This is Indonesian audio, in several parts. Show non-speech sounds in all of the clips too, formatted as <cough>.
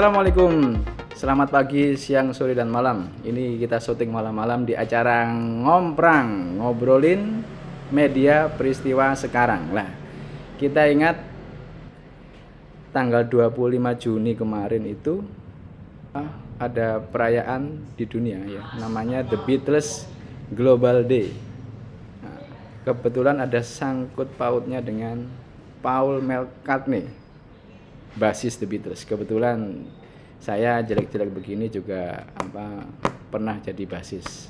Assalamualaikum, selamat pagi, siang, sore, dan malam. Ini kita syuting malam-malam di acara ngomprang, ngobrolin media peristiwa sekarang. Lah, kita ingat tanggal 25 Juni kemarin itu ada perayaan di dunia ya, namanya The Beatles Global Day. Nah, kebetulan ada sangkut pautnya dengan Paul McCartney basis The Beatles. Kebetulan saya jelek-jelek begini juga apa pernah jadi basis.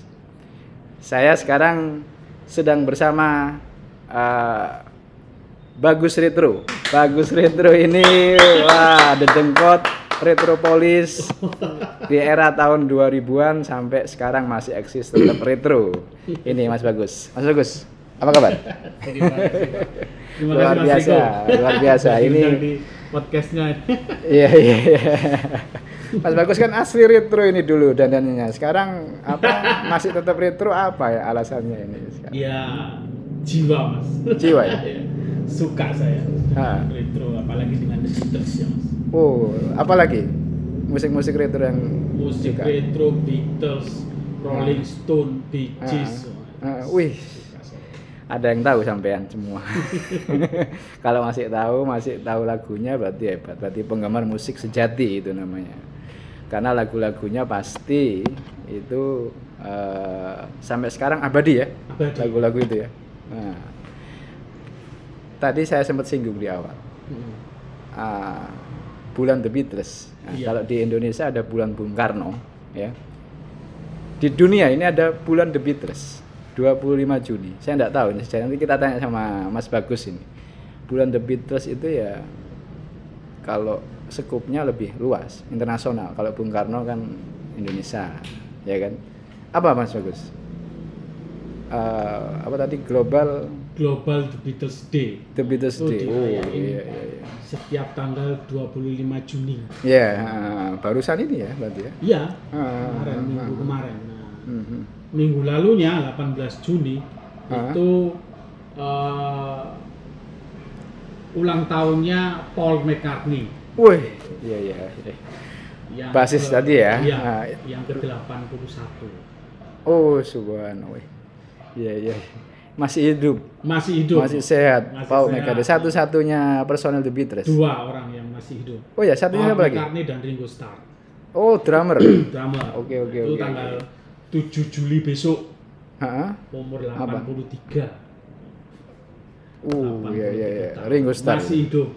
Saya sekarang sedang bersama uh, Bagus Retro. Bagus Retro ini wah The Dengkot Retropolis di era tahun 2000-an sampai sekarang masih eksis tetap retro. Ini Mas Bagus. Mas Bagus, apa kabar? luar biasa, luar biasa. Ini podcastnya. <laughs> Iya iya. iya. Mas Bagus kan asli retro ini dulu dandannya. Sekarang apa masih tetap retro apa ya alasannya ini? Iya jiwa mas. Jiwa ya. <laughs> Suka saya ha. retro apalagi dengan The Beatles ya mas. Oh apalagi musik-musik retro yang musik suka. retro Beatles, Rolling Stone, Bee Gees. Ha. Ha. Wih ada yang tahu sampean semua. <laughs> Kalau masih tahu, masih tahu lagunya berarti hebat. Berarti penggemar musik sejati itu namanya. Karena lagu-lagunya pasti itu uh, sampai sekarang abadi ya. Lagu-lagu itu ya. Nah, tadi saya sempat singgung di awal. Uh, bulan The Beatles. Nah, iya. Kalau di Indonesia ada bulan Bung Karno, ya. Di dunia ini ada bulan The Beatles 25 Juni. Saya tidak tahu ini nanti kita tanya sama Mas Bagus ini. Bulan The Beatles itu ya kalau sekupnya lebih luas, internasional. Kalau Bung Karno kan Indonesia, ya kan? Apa Mas Bagus? Uh, apa tadi global Global The Beatles Day. The Beatles oh, Day. Oh, iya, iya, iya. Setiap tanggal 25 Juni. Ya, uh, barusan ini ya berarti ya. Iya. Uh, kemarin uh, minggu uh, kemarin. Nah. Uh, uh, minggu lalunya 18 Juni itu uh, ulang tahunnya Paul McCartney. Wih, iya iya. iya. Yang Basis ke, tadi ya. Iya, nah, yang ke-81. Oh, subhanallah. Iya iya. Masih hidup. Masih hidup. Masih sehat. Masih Paul McCartney satu-satunya personel The Beatles. Dua orang yang masih hidup. Oh ya, satunya apa lagi? McCartney dan Ringo Starr. Oh, drummer. drummer. Oke oke oke. Itu tanggal 7 Juli besok. Heeh. Umur 83. Uh, iya iya iya. Ringo Starr. Masih hidup.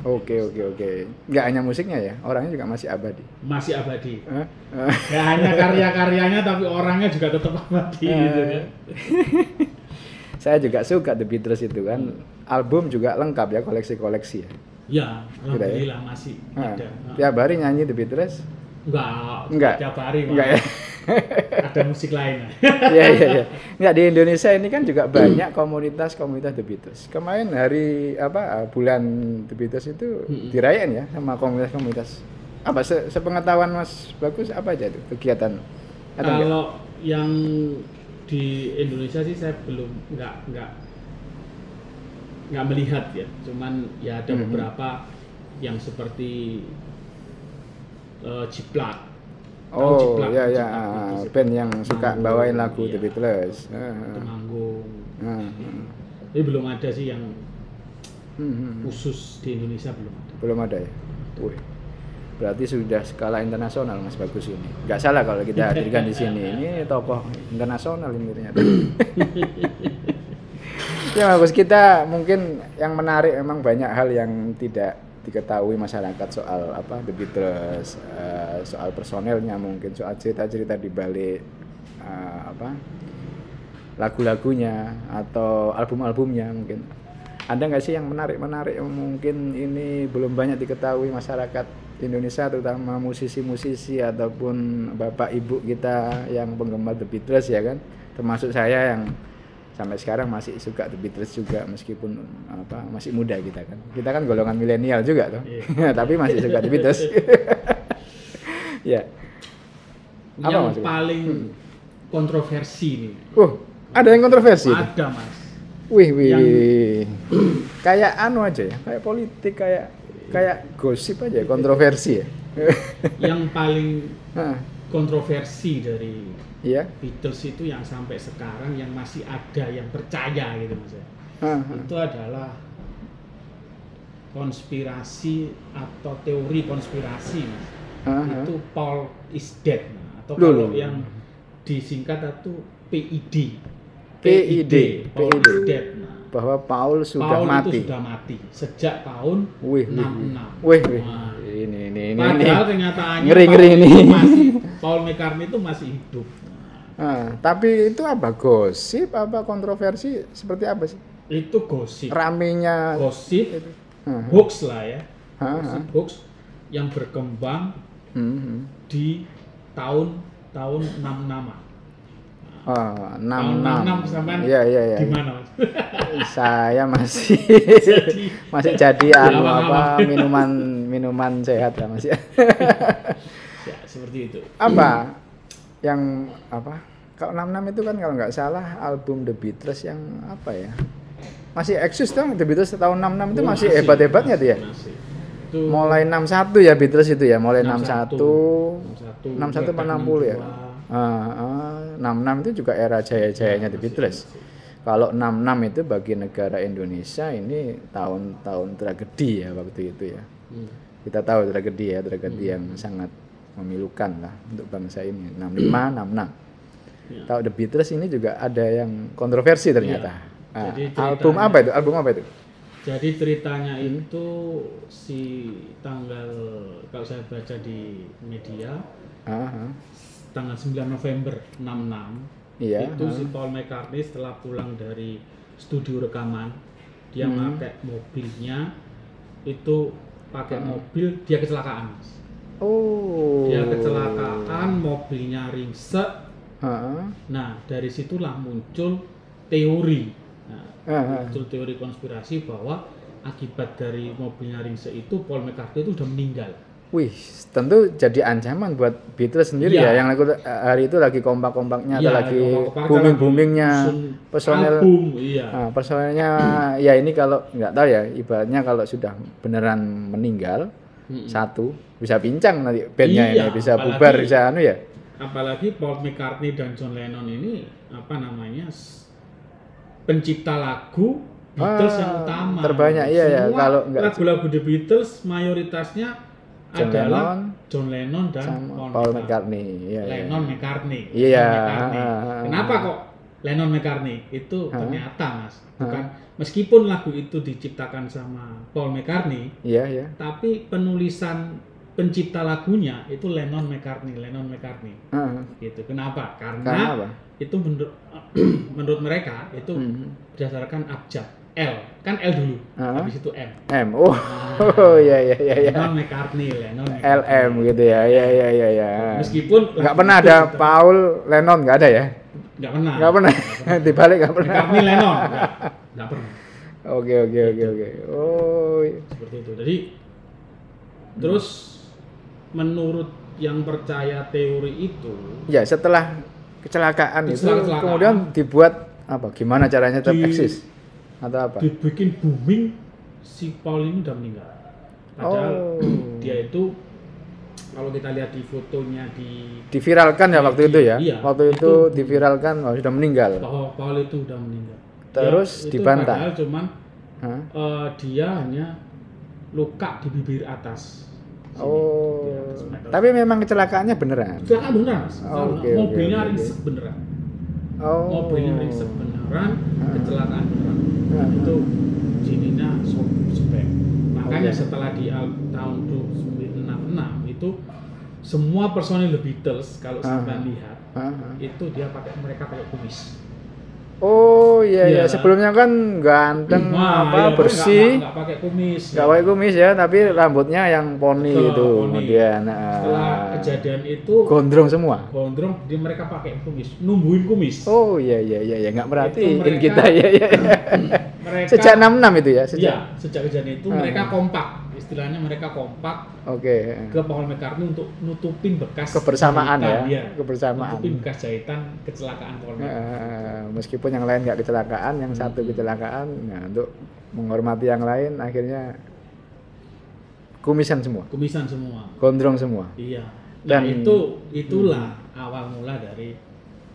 Oke oke oke. Gak hanya musiknya ya, orangnya juga masih abadi. Masih abadi. Huh? Gak hanya karya-karyanya tapi orangnya juga tetap abadi gitu kan. <laughs> Saya juga suka The Beatles itu kan. Album juga lengkap ya koleksi-koleksi ya. Ya, alhamdulillah ya? masih ada. Tiap hari nyanyi The Beatles? Enggak. Enggak. Tiap hari. Enggak ya. Ada musik lain. <laughs> Iya iya iya. Enggak di Indonesia ini kan juga banyak komunitas-komunitas The Beatles. Kemarin hari apa bulan The Beatles itu dirayain ya sama komunitas-komunitas. Apa se sepengetahuan Mas Bagus apa aja itu kegiatan? Atau Kalau enggak? yang di Indonesia sih saya belum enggak enggak nggak melihat ya. Cuman ya ada -hmm. beberapa yang seperti uh, Ciplak Oh iya iya band yang suka Manggung, bawain lagu iya. The Beatles. Temanggung. Uh, Tapi belum ada sih yang hmm, hmm. khusus di Indonesia belum ada. Belum ada ya. Wih. Berarti sudah skala internasional Mas Bagus ini. Gak salah kalau kita hadirkan di sini. Ini tokoh internasional ini ternyata. <laughs> ya Bagus kita mungkin yang menarik memang banyak hal yang tidak diketahui masyarakat soal apa The Beatles, uh, soal personelnya mungkin soal cerita-cerita di balik uh, apa lagu-lagunya atau album-albumnya mungkin. Ada nggak sih yang menarik-menarik mungkin ini belum banyak diketahui masyarakat Indonesia terutama musisi-musisi ataupun bapak ibu kita yang penggemar The Beatles ya kan termasuk saya yang sampai sekarang masih suka The Beatles juga meskipun apa masih muda kita kan. Kita kan golongan milenial juga tuh yeah. <laughs> tapi masih suka The Beatles. <laughs> Ya. Apa yang maksudnya? paling hmm. kontroversi nih. Uh ada yang kontroversi ada mas. Wih wih. Yang... <clears throat> kayak anu aja ya kayak politik kayak kayak gosip aja, kontroversi ya. yang paling <laughs> kontroversi dari Iya. Beatles itu yang sampai sekarang yang masih ada yang percaya gitu mas ya. Hah, hah. itu adalah konspirasi atau teori konspirasi mas. Hah, hah. itu Paul is dead Nah, atau Loh, kalau yang disingkat itu PID PID, Paul PID. is dead Nah, Bahwa Paul sudah Paul mati. itu sudah mati sejak tahun Wih, wih, 66 wih, wih. Nah, Ini, ini, ini, ini. padahal kenyataannya Ngeri, Paul ngeri ini. masih, Paul McCartney itu masih hidup Ah, tapi itu apa gosip apa kontroversi seperti apa sih? itu gosip Ramenya gosip Hah, hoax lah ya gosip hoax yang berkembang hmm. di tahun tahun 66 Oh, enam tahun enam. 66 sampean Iya iya iya. di mana Mas? Saya masih <laughs> Jadi, masih jadi anu Abang-abang. apa minuman minuman sehat lah masih. <laughs> ya seperti itu apa yang apa? Kalau 66 itu kan kalau nggak salah album The Beatles yang apa ya? Masih eksis dong The Beatles tahun 66 itu Oh, masih hebat-hebatnya tuh ya. masih. Itu Mulai 61 ya Beatles itu ya, mulai 61 61 61 apa 60 ya? Ah, ah, 66 itu juga era jaya-jayanya The Beatles. Kalau 66 itu bagi negara Indonesia ini tahun-tahun tragedi ya waktu itu ya. Hmm. Kita tahu tragedi ya, tragedi yang sangat memilukan lah untuk bangsa ini. 65, 66. Ya. Tahu The Beatles ini juga ada yang kontroversi ternyata. Iya. Ah, Jadi album ceritanya- apa itu? Album apa itu? Jadi ceritanya itu si tanggal kalau saya baca di media Ah, ah. tanggal 9 November 66 Iya. itu ah. si Paul McCartney setelah pulang dari studio rekaman dia Hmm. pakai mobilnya itu pakai mobil dia kecelakaan Mas. Oh. dia kecelakaan mobilnya ringsek ah. nah dari situlah muncul teori nah, Ah, ah. muncul teori konspirasi bahwa akibat dari mobilnya ringsek itu Paul McCartney itu sudah meninggal Wih, tentu jadi ancaman buat Beatles sendiri Iya. ya. Yang lagi hari itu lagi kompak-kompaknya atau Iya, lagi booming-boomingnya personel. album iya Nah, personelnya ya ini kalau nggak tahu ya, ibaratnya kalau sudah beneran meninggal Mm-mm. satu bisa pincang nanti bandnya Iya, ini bisa apalagi- bubar bisa anu ya. apalagi Paul McCartney dan John Lennon ini apa namanya pencipta lagu Beatles Ah, yang utama terbanyak, iya ya, Semua kalau nggak- lagu-lagu The Beatles mayoritasnya John adalah Lennon John Lennon dan Paul, Paul McCartney. McCartney. Iya, iya. Lennon McCartney. Iya, McCartney. ah, Kenapa kok Lennon McCartney? Itu Ah. ternyata Mas, bukan meskipun lagu itu diciptakan sama Paul McCartney, Iya, iya. tapi penulisan pencipta lagunya itu Lennon McCartney, Lennon McCartney. Ah, Gitu. Kenapa? Karena, Karena apa? itu menurut <clears throat> menurut mereka itu Hmm. berdasarkan abjad L. Kan L dulu, Ah. habis itu M. M. Oh, oh <laughs> iya iya iya iya. Lennon McCartney, Lennon McCartney. LM gitu ya. Iya iya iya iya. Meskipun nggak pernah itu ada sudah- Paul Lennon nggak ada ya Nggak pernah. nggak pernah <laughs> dibalik nggak pernah McCartney Lennon nggak, nggak pernah oke oke oke oke oh seperti itu. Jadi terus menurut yang percaya teori itu ya setelah kecelakaan itu Setelah kecelakaan. kemudian dibuat apa gimana caranya tetap Di- eksis atau apa dibikin booming si Paul ini udah meninggal. Padahal Oh. dia itu kalau kita lihat di fotonya di diviralkan ya waktu itu ya Iya, waktu itu, itu- diviralkan oh, sudah meninggal bahwa Paul itu udah meninggal. Terus itu dibantah? Padahal cuman Hah? eh, dia hanya luka di bibir atas. Sini, oh di atas tapi memang kecelakaannya beneran Kecelakaan beneran. Oh, oke, mobilnya oke, oke, ringsek beneran. oh Mobilnya ringsek beneran, kecelakaan beneran. Ah. Itu sininya so- sobek. Makanya Oke. setelah di tahun 1966 itu semua personil The Beatles kalau Ah. sampai lihat Hah, hah. itu dia pakai mereka pakai kumis. Oh iya iya Iya. sebelumnya kan ganteng Wah, apa iya, bersih nggak- nggak pakai kumis. nggak pakai kumis ya tapi rambutnya yang poni Betul, itu poni. kemudian ah, Setelah kejadian itu gondrong semua gondrong dia mereka pakai kumis, numbuhin kumis. oh iya iya iya iya nggak merhatiin mereka- kita ya ya <clears throat> mereka sejak 66 itu ya sejak Iya, sejak kejadian itu Ah. mereka kompak. Istilahnya mereka kompak oke ke Paul McCartney untuk nutupin bekas Kebersamaan jahitan, ya, iya. kebersamaan. Nutupin bekas jahitan kecelakaan Paul McCartney. Eh, meskipun yang lain nggak kecelakaan yang satu kecelakaan nah untuk menghormati yang lain akhirnya kumisan semua, kumisan semua. gondrong semua. Iya. Nah, Dan- itu itulah awal mula dari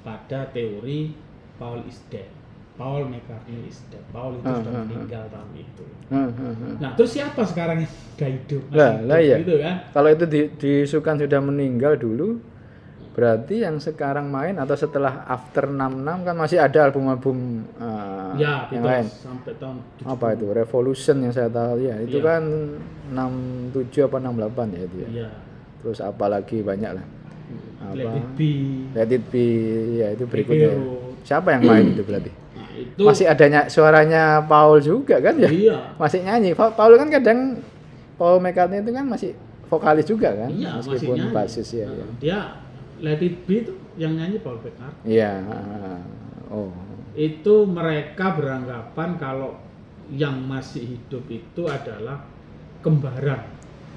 pada teori Paul is dead. Paul McCartney is dead. Paul itu Ah, sudah ah, ah. meninggal tahun itu. Hmm, hmm, hmm. Nah, terus siapa sekarang yang sudah hidup? Lah, hidup lah iya. Gitu kan? Kalau itu di, disukan sudah meninggal dulu, berarti yang sekarang main atau setelah after 66 kan masih ada album-album uh, ya, yang lain. sampai tahun 70. Apa itu? Revolution yang saya tahu ya. Itu Iya. kan 67 apa 68 ya itu ya. Iya. Terus apalagi banyak lah. Let Apa? it be. Let it be ya itu berikutnya. Siapa yang main itu berarti? Itu Masih adanya suaranya Paul juga kan ya? iya. Masih nyanyi. Pa- Paul kan kadang Paul McCartney itu kan masih vokalis juga kan? Iya, masih Meskipun nyanyi. basis ya. Nah, ya. Dia Let It Be itu yang nyanyi Paul McCartney. Iya. Oh. Itu mereka beranggapan kalau yang masih hidup itu adalah kembaran.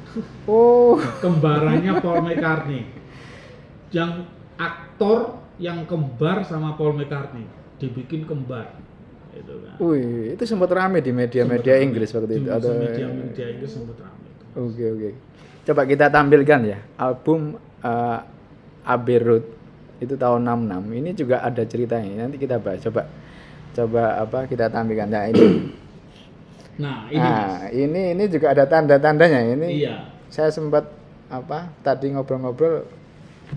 <laughs> Oh. Kembarannya <laughs> Paul McCartney. Yang aktor yang kembar sama Paul McCartney dibikin kembar. Itu kan. Wih, itu sempat rame di media-media Inggris waktu itu. Atau media-media Inggris sempat ramai itu. Oke oke. Coba kita tampilkan ya album uh, Abbey Road itu tahun 66. Ini juga ada ceritanya. Nanti kita bahas. Coba coba apa kita tampilkan. Nah ini. <clears throat> Nah, ini Mas. nah ini ini juga ada tanda-tandanya. Ini Iya. saya sempat apa tadi ngobrol-ngobrol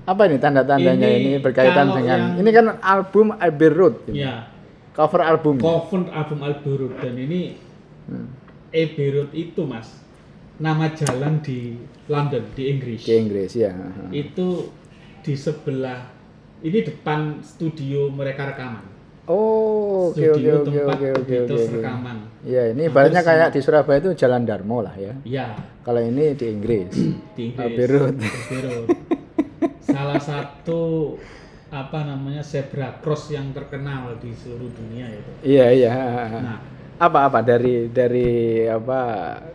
apa ini tanda-tandanya Ini ini, berkaitan dengan yang- ini kan album Abbey Road ini. Iya. cover album Cover album Abbey Road dan ini Hmm. Abbey Road itu Mas nama jalan di London di Inggris. di Inggris ya Itu di sebelah ini depan studio mereka rekaman. oh oke oke studio oke oke oke oke rekaman. ya ini ibaratnya kayak di Surabaya itu Jalan Darmo lah ya Ya, kalau ini di Inggris <clears throat> di Inggris. Abbey Road. Salah satu apa namanya zebra cross yang terkenal di seluruh dunia itu. iya iya Nah, apa apa dari dari apa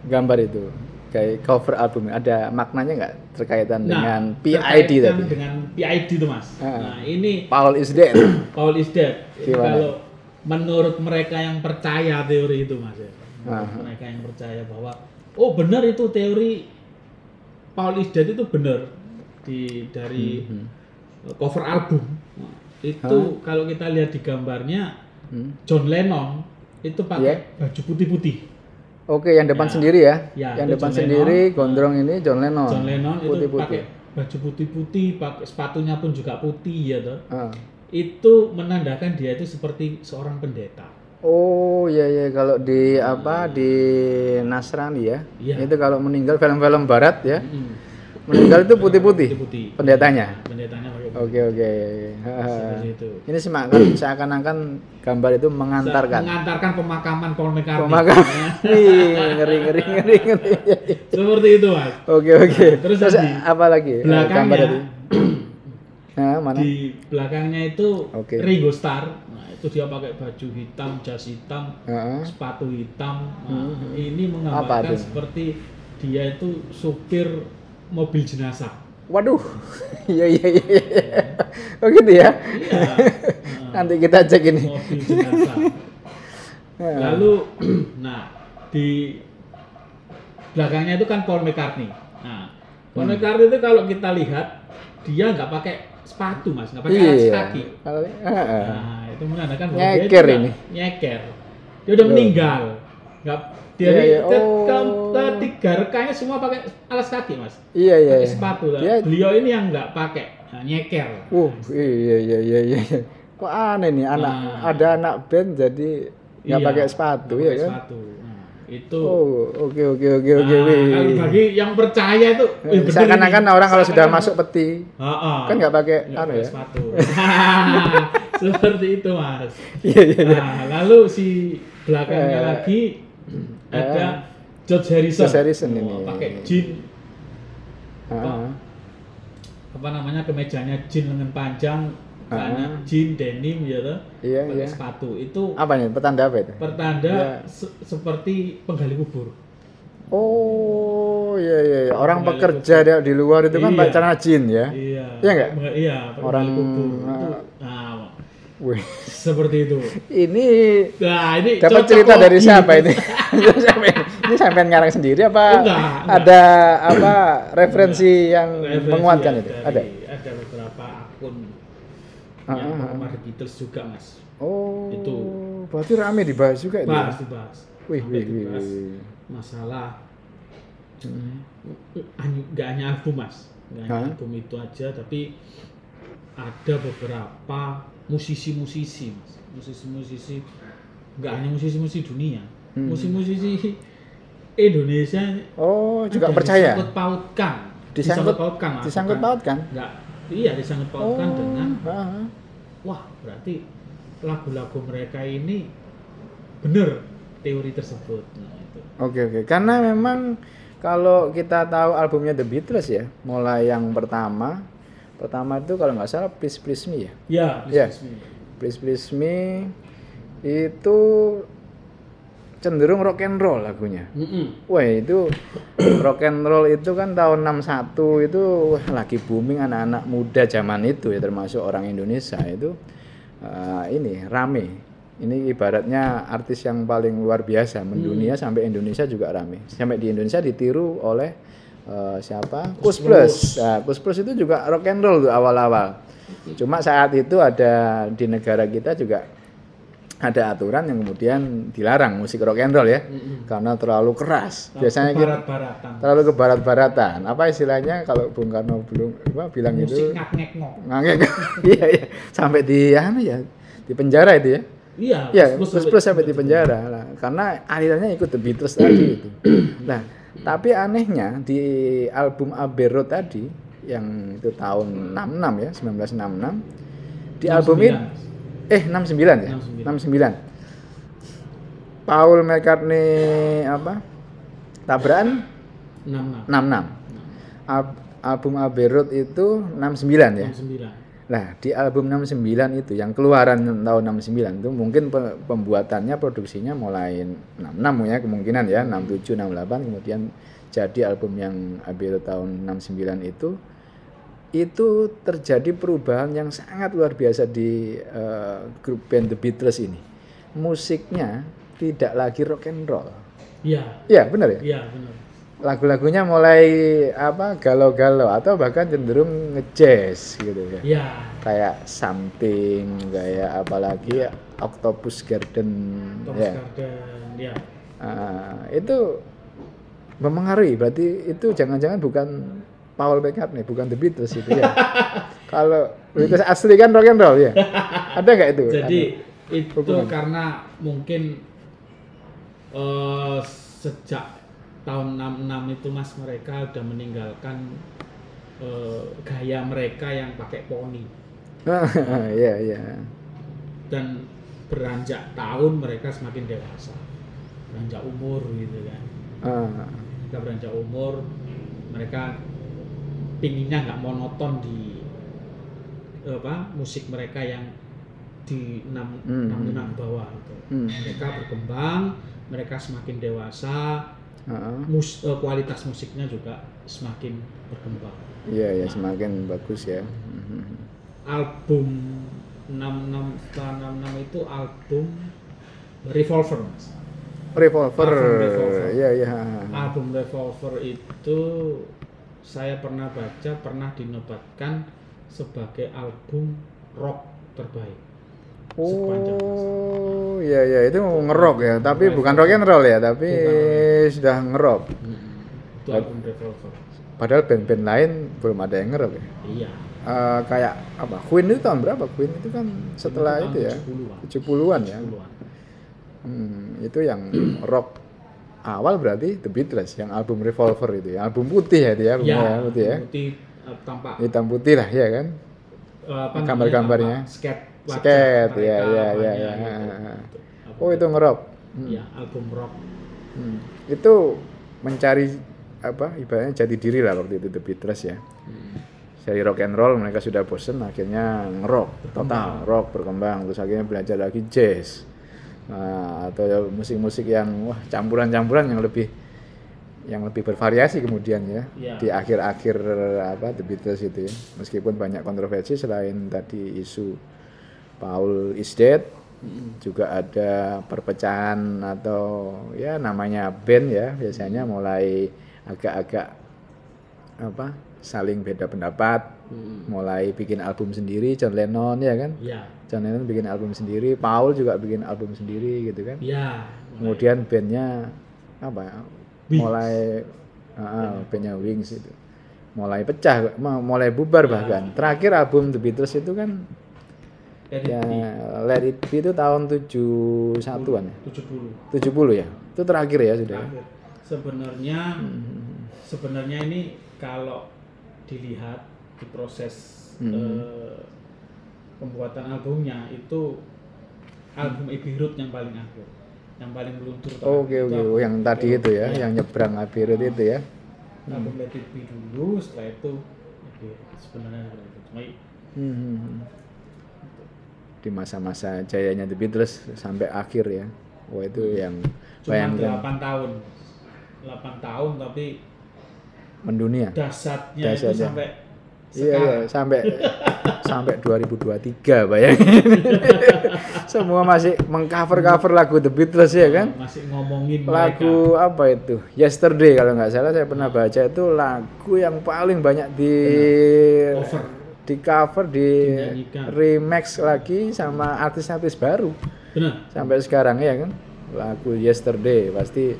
gambar itu kayak cover album ada maknanya nggak terkaitan dengan PID Nah, terkaitan tadi dengan PID itu mas. Ah. Nah ini Paul is dead <clears throat> Paul is dead. Gimana? kalau menurut mereka yang percaya teori itu mas ya. Menurut Ah. mereka yang percaya bahwa oh benar itu teori Paul is dead itu benar di dari Hmm. cover album. Itu kalau kita lihat di gambarnya Hmm. John Lennon itu pakai baju putih-putih. Oke, yang depan Ya. sendiri ya. Ya, yang itu depan John sendiri Lennon. gondrong ini John Lennon. John Lennon itu putih-putih. pakai baju putih-putih, pakai sepatunya pun juga putih ya toh. Ah. Itu menandakan dia itu seperti seorang pendeta. Oh iya iya kalau di apa di Nasrani ya. Iya. Itu kalau meninggal film-film barat ya. Mm. Meninggal itu putih-putih. Pendetanya. Pendetanya pakai putih. Oke oke. Ini seakan <clears throat> seakan-akan gambar itu mengantarkan. Mengantarkan pemakaman Paul McCartney. Pemakan. Wih, <laughs> ngeri ngeri ngeri ngeri. Seperti itu, Mas. Oke oke. Terus Terus apa lagi? Eh, Gambar Belakangnya tadi. <clears throat> Nah, mana? di belakangnya itu Oke. Ringo Starr. Nah, itu dia pakai baju hitam, jas hitam, Heeh. sepatu hitam. Nah, ini menggambarkan seperti dia itu supir mobil jenazah. Waduh. <laughs> Iya iya iya. iya. Oh gitu ya. Iya. Nah, <laughs> Nanti kita cek ini. mobil jenazah. <laughs> Lalu, <clears throat> nah di belakangnya itu kan Paul McCartney. Nah, Paul Hmm. McCartney itu kalau kita lihat dia nggak pakai sepatu mas, nggak pakai alas Iya. kaki. Nah, itu menandakan bahwa Nyeker dia ini. Nyeker. Dia udah Loh. meninggal. Nggak dia di- iya. ke- Oh. ke- ketiga rekannya semua pakai alas kaki mas, Iya iya. pakai iya. sepatu. lah. Dia Beliau ini yang nggak pakai, nah, nyeker. Uh, iya iya iya iya. Kok aneh nih anak Nah. ada anak band jadi nggak Iya, pakai sepatu ya pakai kan? Sepatu. Nah, itu. Oh, oke oke oke oke. Nah, kalau bagi yang percaya itu, wih, bener Seakan-akan ini. orang kalau sudah masuk peti kan nggak pakai anu ya? sepatu. <laughs> Seperti itu mas. Iya iya iya. Nah, lalu si belakangnya Eh. lagi ada George Harrison. George Harrison Oh, ini. Pakai jean Heeh. apa namanya kemejanya jean lengan panjang, celana Ah. jean denim ya toh. Iya pakai iya. sepatu itu Apa nih petanda apa itu? pertanda Iya. se- seperti penggali kubur. Oh iya iya. iya. Orang Penggali pekerja dia di luar itu kan Iya. pakai celana jean ya. Iya. Iya nggak? Penga- Iya, penggali Orang- kubur. Itu, Wih. <laughs> seperti itu. Ini Nah, ini dapat cerita dari siapa ini? <laughs> <laughs> ini? Sampai ngarang sendiri apa enggak, enggak. ada apa referensi yang Referensi menguatkan ya itu? dari- Ada. Ada beberapa akun Ah, yang penggemar The Beatles juga mas. Oh, Itu. berarti rame dibahas juga itu. ya? Bahas dibahas. Wih, Sampai wih, wih, dibahas wih. Masalah Hmm. hanya- nggak hanya album mas, nggak hanya Hah? album itu aja, tapi ada beberapa musisi-musisi musisi-musisi nggak hanya musisi-musisi dunia, Hmm. musisi-musisi Indonesia Oh, juga percaya. disangkut pautkan, Disangkut- pautkan, disangkut pautkan? nggak, iya disangkut pautkan Oh, dengan ah. wah berarti lagu-lagu mereka ini bener teori tersebut nah, itu. Oke oke, karena memang kalau kita tahu albumnya The Beatles ya, mulai yang pertama, pertama itu kalau nggak salah Please Please Me ya, ya Iya. Please Please Me. Please Please Me itu cenderung rock and roll lagunya. Mm-mm. Wah itu <clears throat> rock and roll itu kan tahun 61 itu wah, lagi booming anak-anak muda zaman itu ya termasuk orang Indonesia itu eh, ini rame. Ini ibaratnya artis yang paling luar biasa mendunia sampai Indonesia juga rame. Sampai di Indonesia ditiru oleh eh, siapa? Kus Plus. Nah, Kus Plus itu juga rock and roll tuh awal-awal. Cuma saat itu ada di negara kita juga ada aturan yang kemudian dilarang musik rock and roll ya Mm-mm. karena terlalu keras. Biasanya kita barat-baratan terlalu ke barat-baratan. Apa istilahnya kalau Bung Karno belum apa bilang musik itu ngok ngangek. <laughs> Iya iya sampai di anu ya di penjara itu ya. iya Iya, plus plus plus sampai di penjara lah. Karena alirannya ikut The Beatles tadi itu. <clears throat> Nah, tapi anehnya di album Abbey Road tadi yang itu tahun 66 ya, 1966 di album itu eh 69 ya? 69. Paul McCartney apa? Tabrakan 66 66. Al- album Abbey Road itu 69 ya. 69 Nah, di album 69 itu yang keluaran tahun 69 itu mungkin pe- pembuatannya produksinya mulai 66 ya kemungkinan ya 67 68 kemudian jadi album yang Road tahun 69 itu itu terjadi perubahan yang sangat luar biasa di eh, grup band The Beatles ini. Musiknya tidak lagi rock and roll. iya Iya, benar ya? iya benar Lagu-lagunya mulai apa galau-galau atau bahkan cenderung ngejazz gitu ya. Iya. Kayak something kayak apalagi Octopus Garden Thomas ya. Garden ya Ah, itu memengaruhi. Berarti itu jangan-jangan bukan Paul McCartney bukan The Beatles itu ya. <laughs> Kalau Beatles asli kan rock and roll ya? Ada nggak itu? Jadi Anu, itu hubungan. karena mungkin eh, sejak tahun 66 itu mas mereka udah meninggalkan eh, gaya mereka yang pakai poni Iya iya dan beranjak tahun mereka semakin dewasa beranjak umur gitu kan Ah, mereka beranjak umur mereka pinginnya nggak monoton di apa musik mereka yang di enam Hmm. enam enam bawah gitu. Hmm. mereka berkembang mereka semakin dewasa ah, mus, eh, kualitas musiknya juga semakin berkembang. Iya ya semakin bagus ya. Mhm. album 66 setelah 66 itu album Revolver mas. Revolver. Iya iya album Revolver itu saya pernah baca pernah dinobatkan sebagai album rock terbaik. Oh, iya iya itu ngerok ya, tapi bukan rock and roll ya, tapi Bukan. sudah ngerok. album Padahal band-band lain belum ada yang ngerok ya. iya Eh, kayak apa? Queen itu tahun berapa? Queen itu kan setelah Itu itu ya, tahun 70-an ya. 70-an. Hmm, itu yang <clears throat> rock awal berarti The Beatles yang album Revolver itu ya, album putih ya itu ya, albumnya ya, ya, putih ya. putih eh, tampak Hitam putih lah ya kan. namanya, gambar-gambarnya. skate mereka, ya, ya, ya, ya. gitu. Album Oh, itu ngerok. Hmm. ya album rock Hmm. Itu mencari apa ibaratnya jati diri lah waktu itu The Beatles ya. Dari rock and roll mereka sudah bosen akhirnya ngerok total rock berkembang terus akhirnya belajar lagi jazz Nah, atau musik-musik yang wah campuran-campuran yang lebih yang lebih bervariasi kemudian ya Ya. di akhir-akhir apa The Beatles itu ya meskipun banyak kontroversi selain tadi isu Paul is dead. Juga ada perpecahan atau ya namanya band ya biasanya mulai agak-agak apa saling beda pendapat. Mm. mulai bikin album sendiri John Lennon ya kan? Ya, John Lennon bikin album sendiri Paul juga bikin album sendiri gitu kan? Ya. kemudian bandnya apa ya, Wings. mulai ah, ah, bandnya Wings itu. Mulai pecah mulai bubar bahkan. Terakhir album The Beatles itu kan Let it ya be. Let It Be itu tahun 71-an ya 70. 70 ya itu terakhir ya sudah ya? Terakhir. Sebenarnya Hmm. sebenarnya ini kalau dilihat di proses Hmm. eh, pembuatan albumnya itu album Road yang paling akhir, yang paling meluncur. oke Itu oke Oh, yang tadi itu Road. ya yang nyebrang Abbey Road itu ya album Let It Be dulu, setelah itu Road. sebenarnya seperti itu. Cuma Hmm. Di masa-masa jayanya The Beatles sampai akhir ya wah itu yang cuma bayangkan 8 tahun, 8 tahun tapi mendunia dasarnya, itu Dasarnya. sampai Iya, iya, sampai <laughs> sampai 2023 bayangin. <laughs> Semua masih mengcover-cover lagu The Beatles ya kan? masih ngomongin mereka. Lagu apa itu? Yesterday kalau nggak salah saya pernah baca itu lagu yang paling banyak di. Di cover di Dinyanyikan. remix lagi sama artis-artis baru Benar. sampai sekarang ya kan? Lagu Yesterday pasti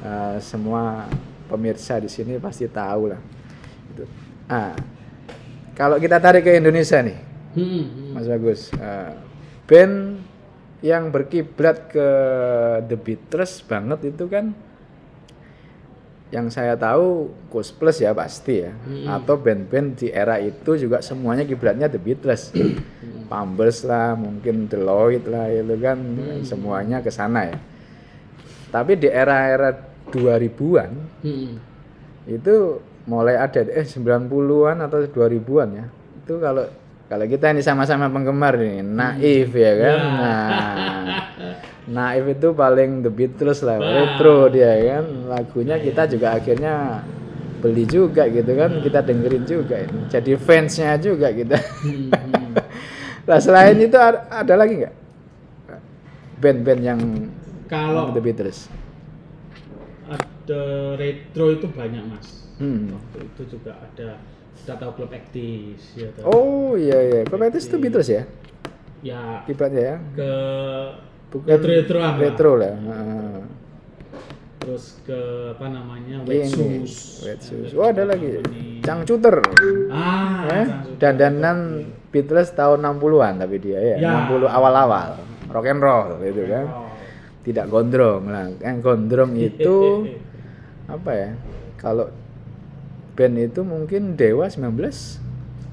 uh, semua pemirsa di sini pasti tahu lah. Itu. Ah, kalau kita tarik ke Indonesia nih, Hmm, hmm. Mas Bagus, uh, band yang berkiblat ke The Beatles banget itu kan yang saya tahu Ghost Plus ya pasti ya. Atau band-band di era itu juga semuanya kiblatnya The Beatles. Pampers lah mungkin Deloitte lah itu kan semuanya ke sana ya. Tapi di era-era 2000-an Hmm. itu mulai ada eh 90-an atau 2000-an ya. Itu kalau kalau kita ini sama-sama penggemar nih, naif ya kan. Nah, <laughs> naif itu paling The Beatles lah, retro dia kan. Lagunya kita juga akhirnya beli juga gitu kan, kita dengerin juga ini. Jadi fansnya juga kita. Hmm, <laughs> hmm. Nah selain itu ada, ada lagi nggak band-band yang Kalau The Beatles? ada retro itu banyak mas. Hmm. Waktu itu juga ada kita tahu klub Actis ya. tahu. Oh iya iya, kalau itu itu Beatles ya, Ya kiblatnya ya. ke Bukan retro retroan lah. retro lah. Terus ke apa namanya Wetsus. Wetsus. Oh ada lagi, Company. Cangcuter. Ah, Eh? Cangcuter. Dandanan Beatles tahun 60-an tapi dia ya, Ya. 60 awal-awal. Rock and roll gitu kan. Oh. Tidak gondrong lah. Yang gondrong itu <laughs> apa ya? Kalau band itu mungkin Dewa 19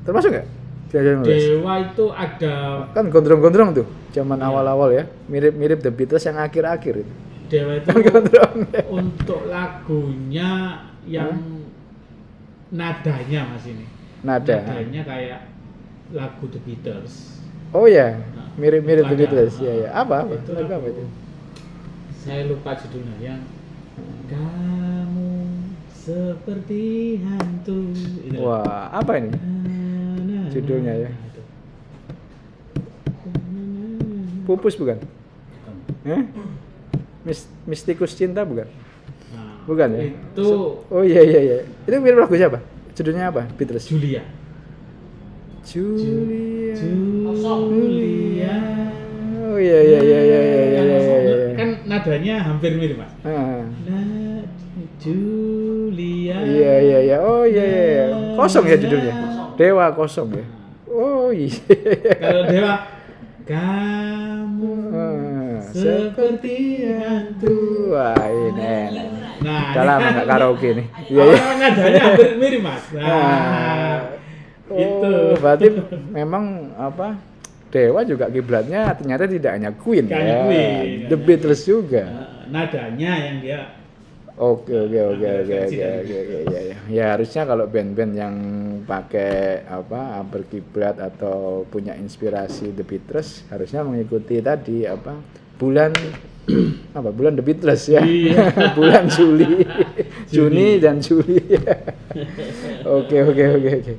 termasuk nggak? Dewa 19? Dewa itu ada Kan gondrong-gondrong tuh zaman awal-awal ya. Mirip-mirip The Beatles yang akhir-akhir itu. Dewa itu Kan gondrong. untuk lagunya yang nadanya mas ini. Nada. Nadanya kayak lagu The Beatles. Oh ya, mirip-mirip The. Beatles. Ya ya. Apa apa? Itu Lagu apa itu? Saya lupa judulnya yang kamu seperti hantu. Wah, apa ini? Judulnya ya. itu. Pupus bukan? Eh? Mis- Mistikus cinta bukan? Nah, Bukan ya? Itu Oh iya iya iya. Itu mirip lagu siapa? Judulnya apa? Beatles. Julia. Julia. Julia. Oh iya iya iya iya iya iya iya. iya. Kan nadanya hampir mirip mas. Ah. Nah, Julia. Iya iya iya. Oh iya iya. iya. Kosong ya judulnya. Dewa kosong ya. Oh iya. Kalau Dewa, kamu Ah, seperti hantu. Wah ini enak. Nah, Udah ini lama kan- nggak karaoke nih. Iya Oh, iya. <laughs> nadanya hampir mirip mas. Nah, Nah, itu. oh, berarti memang apa? Dewa juga kiblatnya ternyata tidak hanya Queen, hanya ya. Queen. The Beatles juga. Nah, nadanya yang dia Oke oke oke oke oke oke ya, ya. Ya harusnya kalau band-band yang pakai apa berkiblat atau punya inspirasi The Beatles harusnya mengikuti tadi apa bulan <clears throat> apa bulan The Beatles ya Iya. <laughs> bulan Juli <laughs> Juni dan Juli <laughs> oke oke oke oke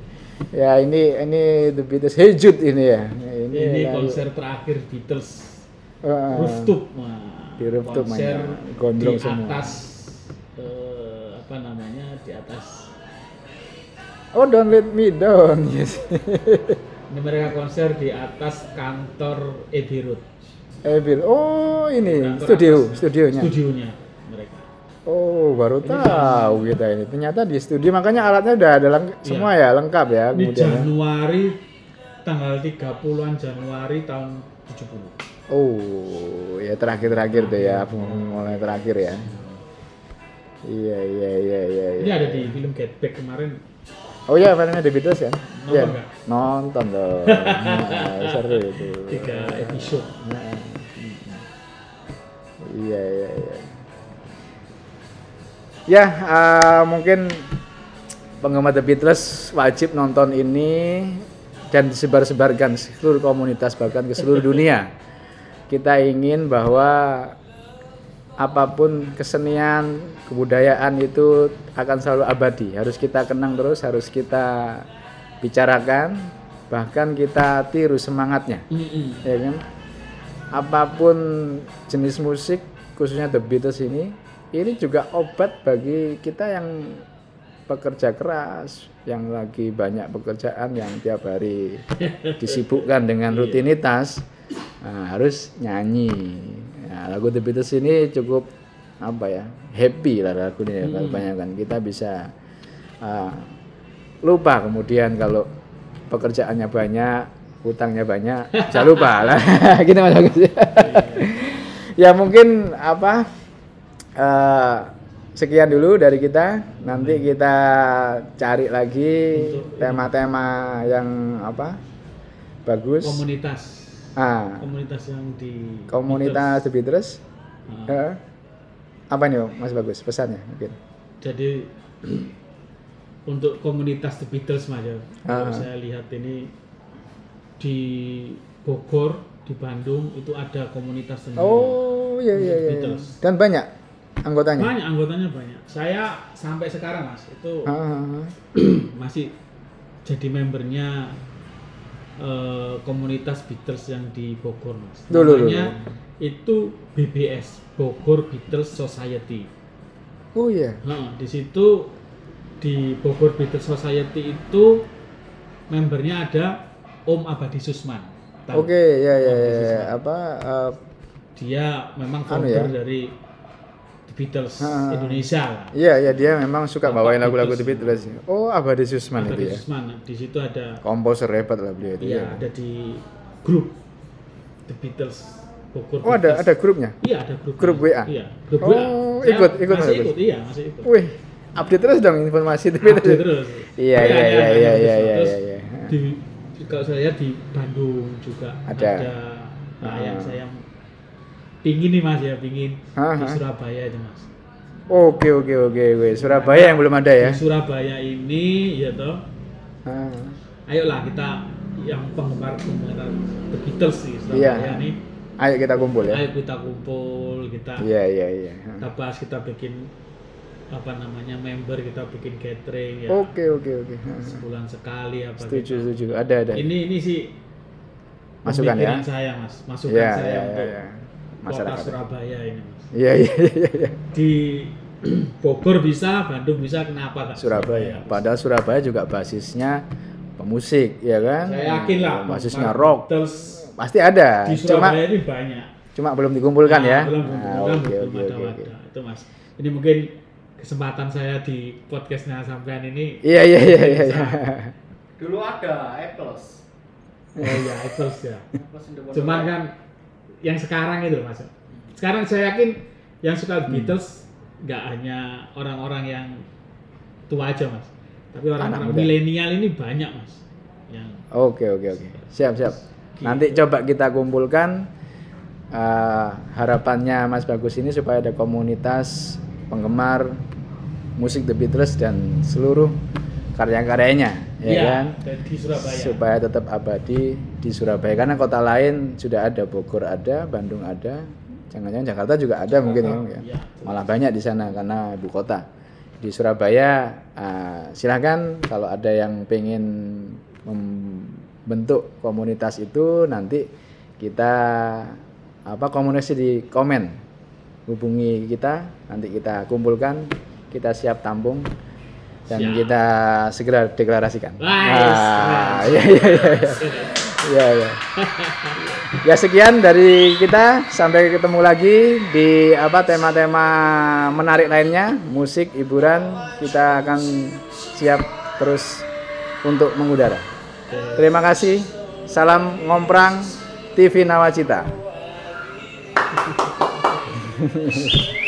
ya ini ini The Beatles Hey Jude ini ya ini lagu- konser terakhir Beatles Ah. rooftop Di rooftop konser. Gondrong di semua. atas eh, apa namanya di atas Oh, don't let me down. <laughs> Yes. ini mereka konser di atas kantor Abbey Road Evil. Oh, ini Kantor studio, atas, studionya. studionya mereka Oh, baru Ini tahu kita ini. Ternyata di studio makanya alatnya udah ada lengk- Iya. semua ya, lengkap ya ini kemudian. ya. Januari tanggal 30-an Januari tahun 70 Oh, ya terakhir-terakhir deh ya, mulai terakhir ya. Iya, iya, iya, iya. ini iya. ada di film Get Back kemarin Oh iya, filmnya The Beatles ya? Nonton Iya. nggak? Nonton dong. <laughs> Nah, seru itu. tiga episode Nah. Iya, iya, iya. Ya, eh, mungkin penggemar The Beatles wajib nonton ini dan disebar-sebarkan ke seluruh komunitas bahkan ke seluruh dunia. <laughs> Kita ingin bahwa apa pun kesenian, kebudayaan itu akan selalu abadi. Harus kita kenang terus, harus kita bicarakan, bahkan kita tiru semangatnya. Ya kan? Apa pun jenis musik khususnya The Beatles ini ini juga obat bagi kita yang pekerja keras yang lagi banyak pekerjaan yang tiap hari <laughs> disibukkan dengan rutinitas nah, harus nyanyi Nah, lagu The Beatles ini cukup apa ya happy lah lagunya ya kebanyakan. Kita bisa ah, lupa kemudian kalau pekerjaannya banyak hutangnya banyak jangan lupa lah. <laughs> Gitu mas Agus. <laughs> Ya mungkin apa eh, sekian dulu dari kita. Nanti kita cari lagi tema-tema yang apa bagus. Komunitas ah. Komunitas yang di komunitas The Beatles. Eh, apa nih mas bagus pesannya mungkin. Jadi untuk komunitas The Beatles mas ya. Ah. kalau saya lihat ini di Bogor di Bandung itu ada komunitas sendiri. Oh iya iya iya. Beatles. dan banyak anggotanya? Banyak anggotanya banyak. Saya sampai sekarang mas itu Ah, ah, ah. <clears throat> masih jadi membernya eh, komunitas Beatles yang di Bogor mas Dulu, namanya itu BBS Bogor Beatles Society oh iya Nah, di situ di Bogor Beatles Society itu membernya ada Om Abadi Susman. Oke, ya ya Abadi ya, ya. Susman. apa eh, Dia memang Anu founder ya? dari Beatles Ah. Indonesia lah. Iya, ya dia memang suka Bapak bawain lagu-lagu The Beatles. Oh, Abadi Susman Abadi itu ya. Susman. Nah, Di situ ada Komposer hebat lah beliau itu iya, ya. ada di grup The Beatles Bogor. Oh, ada Beatles. ada grupnya. Iya, ada grup. Grup WA? Iya, grup Oh, WA. Saya ikut- ikut masih Mas ikut, iya, masih ikut. Wih, update terus dong informasi The Update Beatles. terus. Iya, iya, ada- iya, ada iya, iya, iya, iya, iya. Di, kalau saya lihat di Bandung juga Ada. Nah, Ah. yang saya pingin nih mas ya, pingin Ah, di. Surabaya aja mas. Oke, oke, oke, oke. Surabaya yang belum ada ya. Di Surabaya ini ya toh, Ah. ayolah kita yang penggemar penggemar The Beatles sih. Surabaya nih. Ayo kita kumpul ya. Ayo kita kumpul, kita Iya, iya, iya. kita bahas, kita bikin apa namanya member, kita bikin catering ya. Oke, oke, oke. Sebulan sekali apa Setuju, gitu. setuju. Ada, ada. Ini ini sih Masukan ya. saya mas, masukan Iya, saya iya, untuk iya. kota Masyarakat. Surabaya ini mas. Iya, iya, iya, iya. Di <clears throat> Bogor bisa, Bandung bisa, kenapa Surabaya. Padahal Surabaya juga basisnya pemusik, ya kan? Saya yakin lah. Basisnya rock. Beatles Pasti ada. di Cuma Surabaya ini banyak. cuma belum dikumpulkan Nah, ya. Belum Nah, dikumpulkan, oke, belum oke, ada oke, oke. wadah. Itu mas. Ini mungkin kesempatan saya di podcastnya sampean ini. Iya, iya, iya, iya. iya. Dulu ada Apples. Oh iya, Apples ya. Cuman kan yang sekarang itu mas. Sekarang saya yakin yang suka Hmm. Beatles nggak hanya orang-orang yang tua aja mas, tapi orang-orang milenial ini banyak mas. Yang Oke, oke, oke. Siap, siap. Nanti coba kita kumpulkan eh, harapannya Mas Bagus ini supaya ada komunitas penggemar musik The Beatles dan seluruh karya-karyanya, ya Iya, kan? di Surabaya. supaya tetap abadi di Surabaya karena kota lain sudah ada Bogor ada Bandung ada jangan-jangan Jakarta juga ada mungkin ya, ya. Iya. malah banyak di sana karena ibu kota di Surabaya ah, silakan kalau ada yang pengen membentuk komunitas itu nanti kita apa komunikasi di komen hubungi kita nanti kita kumpulkan kita siap tampung dan Siap. kita segera deklarasikan. Nice, Ah, nice. iya iya. iya. Iya iya. Ya sekian dari kita sampai ketemu lagi di apa tema-tema menarik lainnya, musik, hiburan, kita akan siap terus untuk mengudara. Terima kasih. Salam ngomprang TV Nawacita. <laughs>